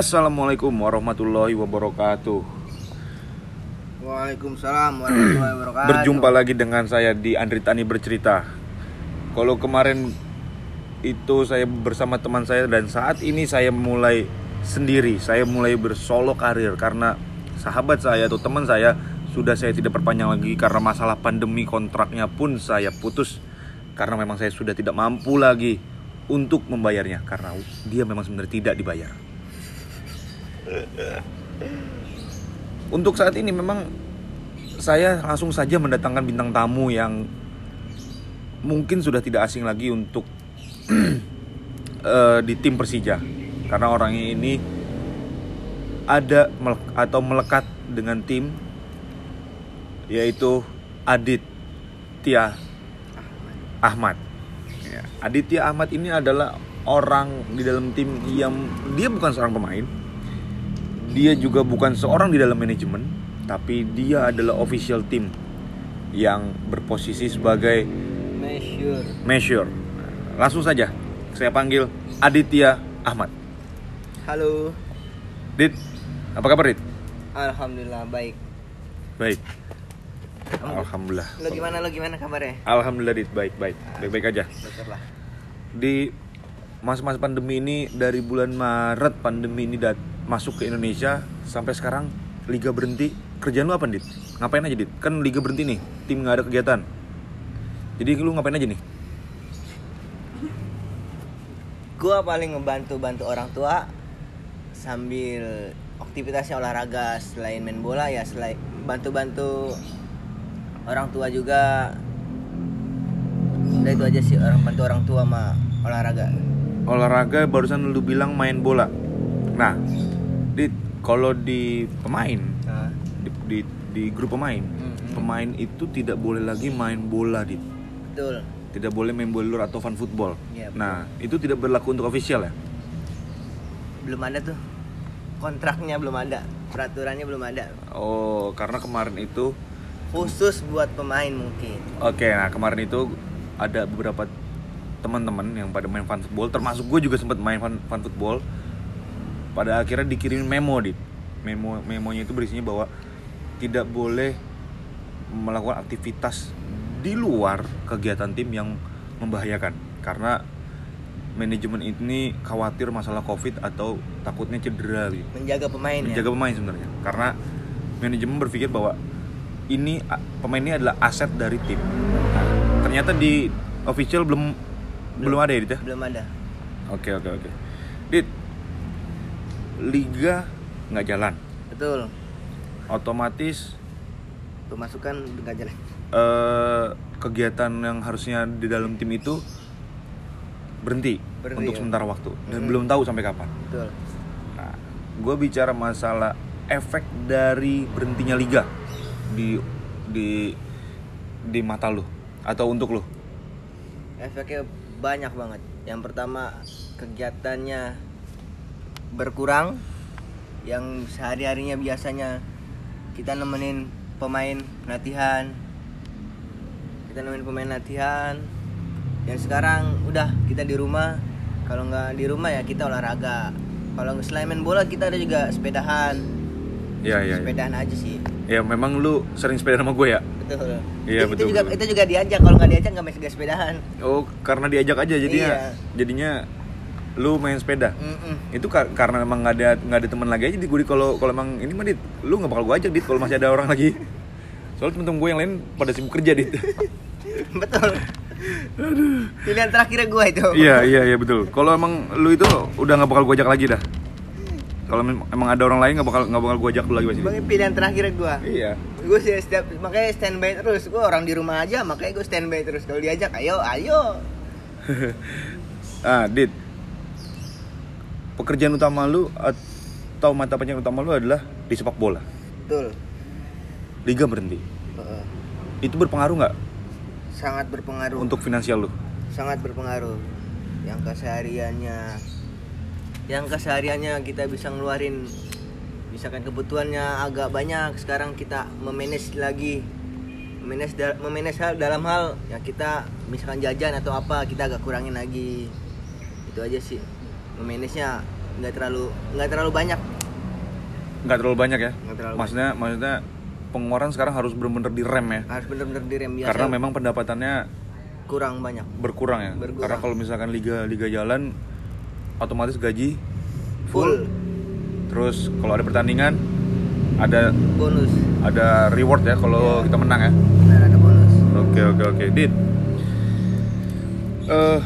Assalamualaikum warahmatullahi wabarakatuh. Waalaikumsalam warahmatullahi wabarakatuh. Berjumpa lagi dengan saya di Andri Tani bercerita. Kalau kemarin itu saya bersama teman saya dan saat ini saya mulai sendiri. Saya mulai bersolo karir karena sahabat saya atau teman saya sudah saya tidak perpanjang lagi karena masalah pandemi kontraknya pun saya putus karena memang saya sudah tidak mampu lagi untuk membayarnya karena dia memang sebenarnya tidak dibayar. Untuk saat ini memang saya langsung saja mendatangkan bintang tamu yang mungkin sudah tidak asing lagi untuk eh, di tim Persija karena orang ini ada atau melekat dengan tim yaitu Adit Tia Ahmad. Ya, Aditya Ahmad ini adalah orang di dalam tim yang dia bukan seorang pemain, dia juga bukan seorang di dalam manajemen, tapi dia adalah official tim yang berposisi sebagai Measure. measure. Langsung saja saya panggil Aditya Ahmad. Halo. Dit, apa kabar Dit? Alhamdulillah baik. Baik. Alhamdulillah. Lo gimana lo gimana kabarnya? Alhamdulillah Dit, baik baik. Baik-baik aja. Syukurlah. di masa-masa pandemi ini dari bulan Maret pandemi ini dat masuk ke Indonesia sampai sekarang liga berhenti. Kerjaan lu apa dit? Ngapain aja dit? Kan liga berhenti nih tim nggak ada kegiatan. Jadi lu ngapain aja nih? Gua paling ngebantu-bantu orang tua sambil aktivitasnya olahraga selain main bola ya selain bantu-bantu orang tua juga. Udah itu aja sih orang bantu orang tua sama olahraga. Olahraga barusan lu bilang main bola. Nah kalau di pemain nah, di, di, di grup pemain Mhm. pemain itu tidak boleh lagi main bola dit. Betul. Tidak boleh main bola luar atau fun football. Betul. nah itu tidak berlaku untuk official ya? Belum ada tuh. Kontraknya belum ada. Peraturannya belum ada. Oh karena kemarin itu khusus buat pemain mungkin. Oke, nah kemarin itu ada beberapa teman-teman yang pada main fun football, termasuk gue juga sempat main fun, fun football. Pada akhirnya dikirim memo di memo memonya itu berisinya bahwa tidak boleh melakukan aktivitas di luar kegiatan tim yang membahayakan. Karena manajemen ini khawatir masalah covid atau takutnya cedera gitu menjaga pemain ya? Menjaga pemain sebenarnya. Karena manajemen berpikir bahwa ini pemain ini adalah aset dari tim. Nah, ternyata di official belum belum, ada ya Dit ya? Belum ada. Oke oke oke. dit liga nggak jalan. Betul. Otomatis pemasukan nggak jalan. eh, kegiatan yang harusnya di dalam tim itu berhenti, Berhenti, untuk ya. sementara waktu. Dan Mhm. belum tahu sampai kapan. Betul. Nah, gue bicara masalah efek dari berhentinya liga di di di mata lu atau untuk lu. efeknya banyak banget. Yang pertama kegiatannya berkurang yang sehari harinya biasanya kita nemenin pemain latihan kita nemenin pemain latihan yang sekarang udah kita di rumah kalau nggak di rumah ya kita olahraga kalau selain main bola kita ada juga sepedahan iya. iya. sepedahan aja sih Ya memang lu sering sepeda sama gue ya. betul Iya, itu, betul, juga betul. itu juga diajak kalau nggak diajak nggak bisa sepedahan Oh karena diajak aja jadinya Iya. jadinya lu main sepeda. Mm-mm. Itu kar- karena emang nggak ada nggak ada teman lagi aja di gue kalau kalau emang ini mah dit lu nggak bakal gue ajak dit kalau masih ada orang lagi. Soalnya temen-temen gue yang lain pada sibuk kerja dit. betul pilihan terakhirnya gue itu iya iya iya betul. Kalau emang lu itu udah nggak bakal gue ajak lagi dah. Kalau emang ada orang lain nggak bakal nggak bakal gue ajak lu lagi pasti. Bang, pilihan terakhirnya gue Iya. gue sih setiap makanya standby terus gue orang di rumah aja makanya gue standby terus kalau diajak ayo ayo Ah, Dit. Pekerjaan utama lu atau mata pencarian utama lu adalah di sepak bola. betul Liga berhenti. Heeh. Itu berpengaruh nggak sangat berpengaruh untuk finansial lu? sangat berpengaruh yang kesehariannya yang kesehariannya kita bisa ngeluarin misalkan kebutuhannya agak banyak sekarang kita memanage lagi memanage da- memanage hal dalam hal ya kita misalkan jajan atau apa kita agak kurangin lagi itu aja sih memanage nya nggak terlalu nggak terlalu banyak. Nggak terlalu banyak ya? Nggak terlalu maksudnya maksudnya pengeluaran sekarang harus bener-bener direm ya? Harus bener-bener direm biasa. Karena memang pendapatannya kurang banyak. berkurang ya? Berkurang. karena kalau misalkan liga liga jalan otomatis gaji full. Terus kalau ada pertandingan ada bonus. ada reward ya kalau Iya. kita menang ya? Benar ada bonus. Oke oke oke. Dit eh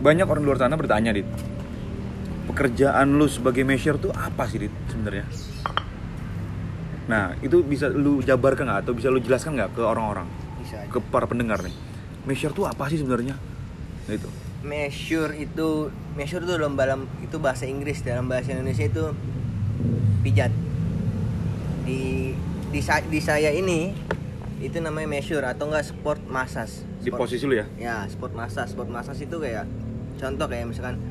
banyak orang di luar sana bertanya dit pekerjaan lu sebagai mesher tuh apa sih dit sebenarnya? Nah itu bisa lu jabarkan nggak atau bisa lu jelaskan nggak ke orang-orang? Bisa ke para pendengar nih. Mesher tuh apa sih sebenarnya? Nah itu. Measure itu measure itu dalam dalam itu bahasa Inggris dalam bahasa Indonesia itu pijat. Di di, di saya ini itu namanya measure atau enggak sport massage. Di Sport- posisi lu ya? Ya sport massage. Sport massage itu kayak contoh kayak misalkan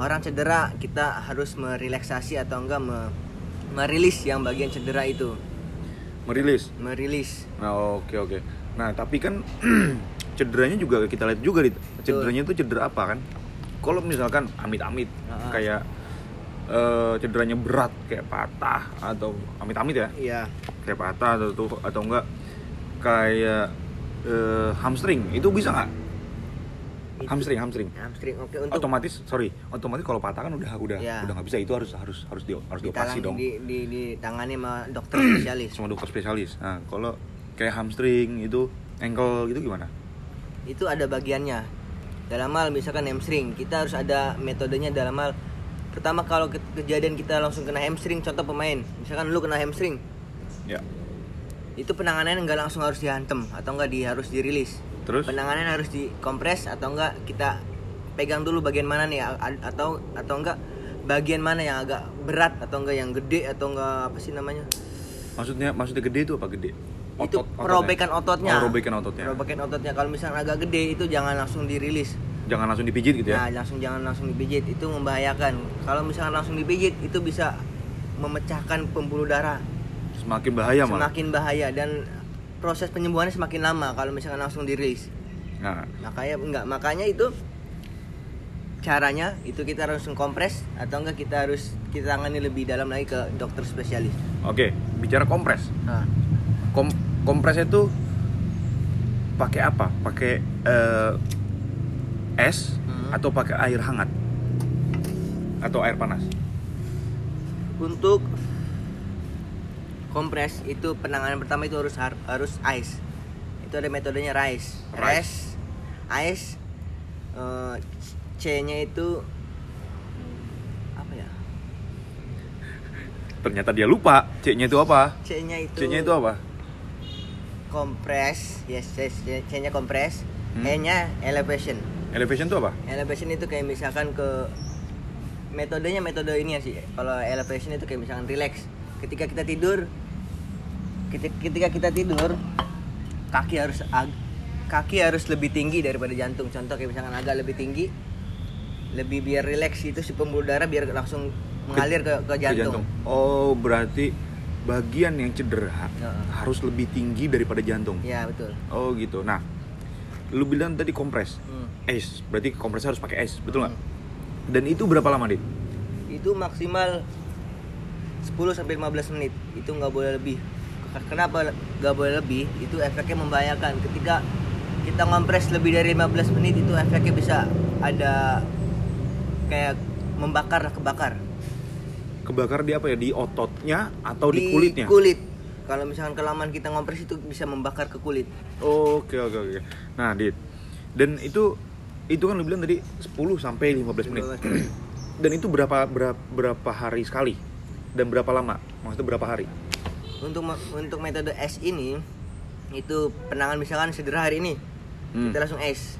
orang cedera kita harus merelaksasi atau enggak me- merilis yang bagian cedera itu merilis merilis Nah oke oke. Nah tapi kan cederanya juga kita lihat juga dit. Cederanya itu cedera apa kan? Kalau misalkan amit-amit Ah. kayak eh, cederanya berat kayak patah atau amit-amit ya iya kayak patah atau atau enggak kayak eh, hamstring itu bisa nggak? Itu- Hamstring hamstring. hamstring oke untuk Otomatis sorry otomatis kalau patah kan udah udah Ya. udah nggak bisa itu harus harus harus di harus dioperasi dong. di, di, ditangani sama dokter spesialis Sama dokter spesialis. Nah kalau kayak hamstring itu ankle gitu gimana? itu ada bagiannya dalam hal misalkan hamstring kita harus ada metodenya dalam hal pertama kalau ke- kejadian kita langsung kena hamstring contoh pemain misalkan lu kena hamstring Ya. itu penanganannya nggak langsung harus dihantem atau enggak di harus dirilis Terus? penanganan harus dikompres atau enggak kita pegang dulu bagian mana nih atau atau enggak bagian mana yang agak berat atau enggak yang gede atau enggak apa sih namanya Maksudnya maksudnya gede itu apa gede? itu Otot- ototnya? perobekan ototnya Oh, robekan ototnya. perobekan ototnya kalau misalnya agak gede itu jangan langsung dirilis Jangan langsung dipijit gitu ya. Nah, langsung jangan langsung dipijit, itu membahayakan. Kalau misalkan langsung dipijit, itu bisa memecahkan pembuluh darah. Semakin bahaya malah. Semakin bahaya dan proses penyembuhannya semakin lama kalau misalkan langsung dirilis. Nah, Makanya enggak, makanya itu caranya itu kita harus kompres atau enggak kita harus kita tangani lebih dalam lagi ke dokter spesialis. oke, bicara kompres. Nah, Kom kompresnya itu pakai apa? Pakai eh, es Hmm. atau pakai air hangat? Atau air panas? untuk kompres itu penanganan pertama itu harus har- harus ice itu ada metodenya rice Rice. ice eh, C-nya itu apa ya Ternyata dia lupa. C-nya itu apa? C-nya itu C-nya itu apa? kompres yes, yes C- C-nya kompres Hmm. E-nya elevation Elevation itu apa? elevation itu kayak misalkan ke metodenya metode ini ya sih kalau elevation itu kayak misalkan relax ketika kita tidur keti- ketika kita tidur kaki harus ag- kaki harus lebih tinggi daripada jantung contoh kayak misalkan agak lebih tinggi lebih biar relax itu si pembuluh darah biar langsung mengalir ke, ke Ke jantung, Oh, berarti bagian yang cedera Heeh. harus lebih tinggi daripada jantung. ya betul Oh gitu. Nah, lu bilang tadi kompres. Hmm. Es, berarti kompresnya harus pakai es, betul nggak? Hmm. Dan itu berapa lama, Dit? itu maksimal 10 sampai 15 menit itu nggak boleh lebih kenapa nggak boleh lebih itu efeknya membahayakan ketika kita ngompres lebih dari 15 menit itu efeknya bisa ada kayak membakar kebakar Kebakar di apa ya? Di ototnya atau di, kulitnya? kulit kalau misalkan kelamaan kita ngompres itu bisa membakar ke kulit Oke, oke, oke. Nah, Dit. Dan itu itu kan lu bilang tadi 10 sampai 15 menit. 15 menit. Dan itu berapa berapa berapa hari sekali? Dan berapa lama? Maksudnya berapa hari? untuk untuk metode es ini itu penanganan misalkan cedera hari ini Hmm. kita langsung es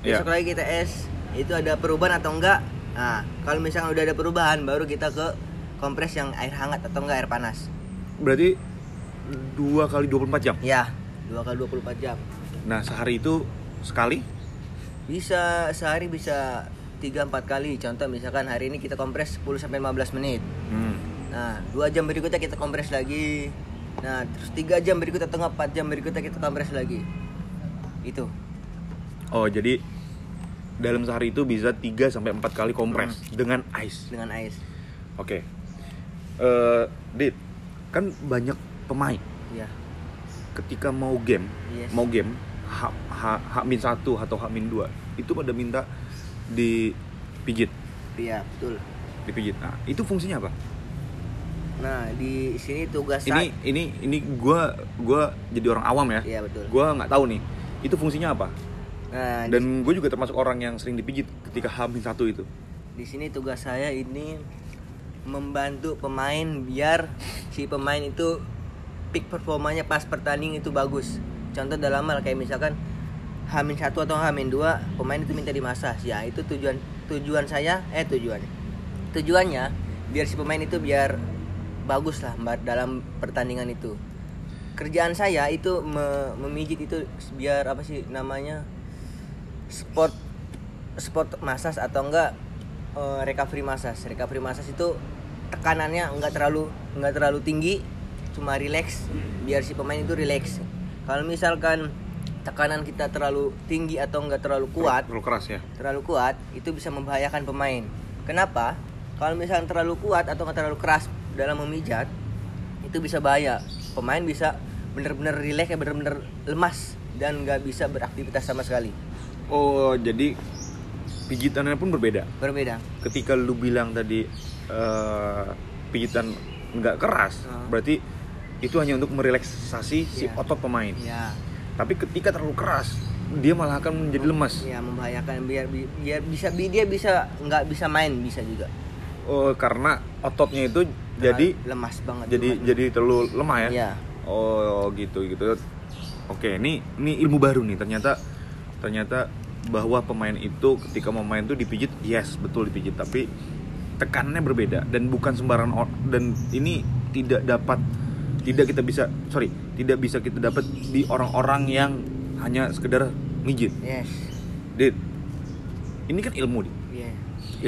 Iya. besok lagi kita es itu ada perubahan atau enggak nah kalau misalkan udah ada perubahan baru kita ke kompres yang air hangat atau enggak air panas Berarti dua kali 24 jam. ya dua kali 24 jam Nah, sehari itu sekali? bisa sehari bisa 3-4 kali contoh misalkan hari ini kita kompres 10 sampai 15 menit Hmm. Nah dua jam berikutnya kita kompres lagi nah terus tiga jam berikutnya atau 4 jam berikutnya kita kompres lagi itu Oh, jadi dalam sehari itu bisa 3 sampai 4 kali kompres dengan ice. dengan ice Oke. Eh, Dit, kan banyak pemain Iya. ketika mau game, Yes. mau game H, H, H min satu atau H min dua itu pada minta dipijit, Iya, betul. dipijit. Nah, itu fungsinya apa? Nah, di sini tugas Ini ini ini gua gua jadi orang awam ya. Iya, betul. Gua nggak tahu nih. Itu fungsinya apa? Nah, Dan gue juga termasuk orang yang sering dipijit ketika H min satu itu. di sini tugas saya ini membantu pemain biar si pemain itu peak performanya pas pertanding itu bagus. Contoh dalam hal kayak misalkan Hamin satu atau Hamin dua pemain itu minta dimasas ya itu tujuan tujuan saya eh tujuan tujuannya biar si pemain itu biar bagus lah Mbak, dalam pertandingan itu kerjaan saya itu me- memijit itu biar apa sih namanya sport sport massage atau enggak eh, recovery massage recovery massage itu tekanannya enggak terlalu enggak terlalu tinggi cuma relax biar si pemain itu relax kalau misalkan tekanan kita terlalu tinggi atau enggak terlalu kuat Terlalu keras ya. terlalu kuat itu bisa membahayakan pemain. Kenapa? Kalau misalnya terlalu kuat atau nggak terlalu keras dalam memijat itu bisa bahaya. Pemain bisa benar-benar rileks ya benar-benar lemas dan nggak bisa beraktivitas sama sekali. Oh, jadi pijitannya pun berbeda. Berbeda. Ketika lu bilang tadi eh, pijitan nggak keras, Hmm. berarti itu hanya untuk merelaksasi si Iya. otot pemain. Ya, Tapi ketika terlalu keras, dia malah akan menjadi lemas. ya membahayakan biar bi- biar bisa bi- dia bisa nggak bisa main bisa juga. Oh, karena ototnya itu jadi lemas banget. jadi lemas. jadi terlalu lemah ya. ya. Oh, gitu gitu. Oke, ini ini ilmu baru nih. Ternyata ternyata bahwa pemain itu ketika mau main tuh dipijit, yes, betul dipijit, tapi tekanannya berbeda dan bukan sembarangan dan ini tidak dapat tidak kita bisa sorry tidak bisa kita dapat di orang-orang yang hanya sekedar mijit Yes. dit ini kan ilmu dit Iya.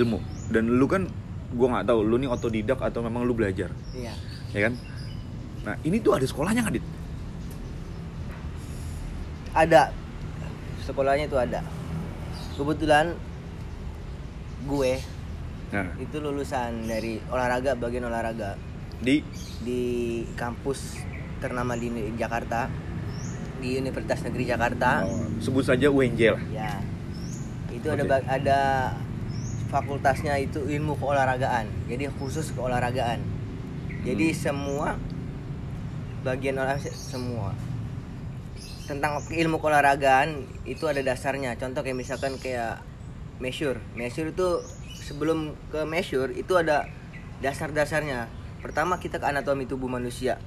ilmu dan lu kan gua nggak tahu lu nih otodidak atau memang lu belajar? Iya. ya kan? Nah ini tuh ada sekolahnya nggak dit? Ada. Sekolahnya itu ada. Kebetulan gue nah. itu lulusan dari olahraga bagian olahraga. Di? Di kampus ternama di Jakarta. Di Universitas Negeri Jakarta. Oh, sebut saja UNJ lah. Ya itu ada Oke. ba- ada fakultasnya itu ilmu keolahragaan. Jadi khusus keolahragaan. Jadi Hmm. semua bagian olahraga semua tentang ilmu keolahragaan itu ada dasarnya. Contoh kayak misalkan kayak measure measure itu sebelum ke measure itu ada dasar-dasarnya. Pertama kita ke anatomi tubuh manusia.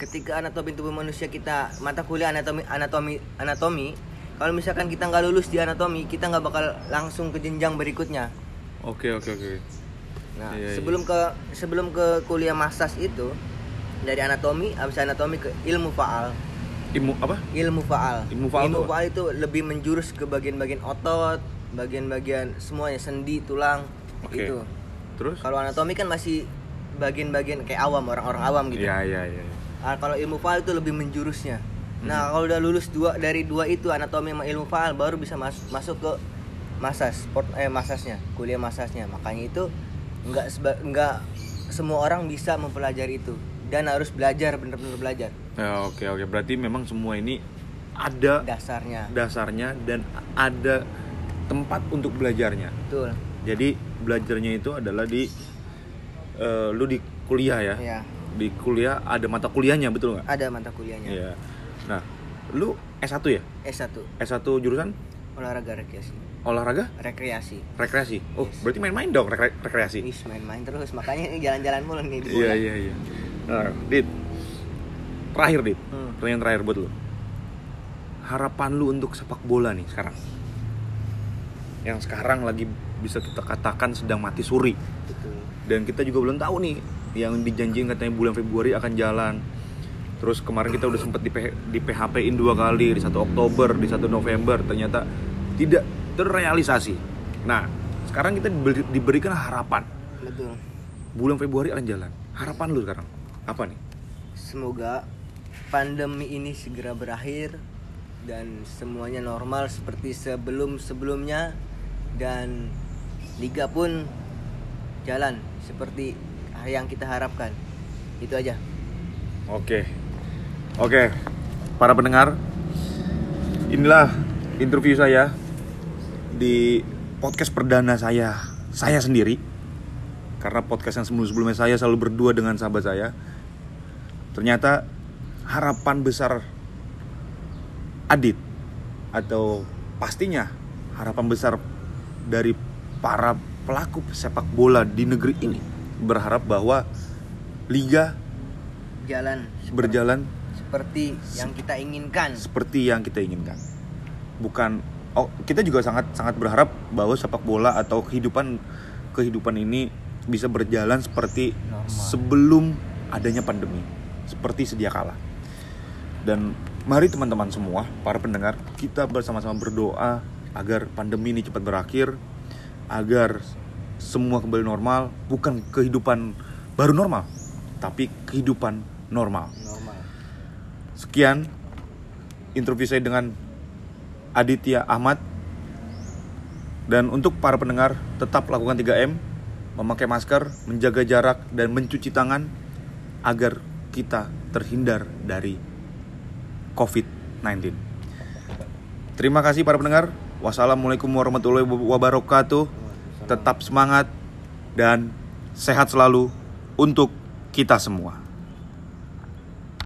Ketika anatomi tubuh manusia kita mata kuliah anatomi anatomi anatomi kalau misalkan kita nggak lulus di anatomi kita nggak bakal langsung ke jenjang berikutnya. Oke oke oke. Nah Iya, iya. sebelum ke sebelum ke kuliah massage itu dari anatomi habis anatomi ke ilmu faal. Ilmu apa? Ilmu faal. Ilmu faal ilmu faal itu lebih menjurus ke bagian-bagian otot bagian-bagian semuanya sendi tulang Oke. itu. Terus? Kalau anatomi kan masih bagian-bagian kayak awam orang-orang awam gitu. Iya iya iya. Ah, kalau ilmu faal itu lebih menjurusnya. Hmm. Nah, kalau udah lulus dua dari dua itu anatomi sama ilmu faal baru bisa mas- masuk ke masas sport eh masasnya, kuliah masasnya. Makanya itu nggak nggak semua orang bisa mempelajari itu dan harus belajar bener-bener belajar Ya, oke oke berarti memang semua ini ada dasarnya. dasarnya dan ada tempat untuk belajarnya Betul. jadi belajarnya itu adalah di eh, lu di kuliah ya Ya, di kuliah ada mata kuliahnya betul nggak ada mata kuliahnya. Iya. Lu S1 ya? S1 S1 jurusan olahraga rekreasi. olahraga Rekreasi. rekreasi. Oh, Yes. berarti main-main dong rekre- rekreasi. Wis main-main terus makanya ini jalan-jalan mulu nih di Iya, iya, iya. Nah, Dit. Terakhir, Dit. Hmm. Pertanyaan terakhir buat lu. Harapan lu untuk sepak bola nih sekarang. Yang sekarang lagi bisa kita katakan sedang mati suri. Betul. Dan kita juga belum tahu nih yang dijanjiin katanya bulan Februari akan jalan. Terus kemarin kita udah sempet di, di PHP-in dua kali di 1 Oktober, di 1 November ternyata tidak terrealisasi. Nah, sekarang kita diberi- diberikan harapan Betul. bulan Februari akan jalan. Harapan lu sekarang apa nih? Semoga pandemi ini segera berakhir dan semuanya normal seperti sebelum-sebelumnya dan liga pun jalan seperti yang kita harapkan. Itu aja. Oke. Oke. Para pendengar, inilah interview saya di podcast perdana saya, saya sendiri. Karena podcast yang sebelum-sebelumnya saya selalu berdua dengan sahabat saya. Ternyata harapan besar Adit atau pastinya harapan besar dari para pelaku sepak bola di negeri ini berharap bahwa liga Jalan berjalan seperti yang kita inginkan. seperti yang kita inginkan. Bukan oh kita juga sangat sangat berharap bahwa sepak bola atau kehidupan kehidupan ini bisa berjalan seperti Normal. sebelum adanya pandemi, seperti sedia kala. Dan mari teman-teman semua, para pendengar, kita bersama-sama berdoa agar pandemi ini cepat berakhir, agar semua kembali normal, bukan kehidupan baru normal, tapi kehidupan normal. Normal. Sekian interview saya dengan Aditya Ahmad. Dan untuk para pendengar, tetap lakukan 3M, memakai masker, menjaga jarak, dan mencuci tangan agar kita terhindar dari COVID-19. Terima kasih para pendengar. Wassalamualaikum warahmatullahi wabarakatuh. Tetap semangat dan sehat selalu untuk kita semua.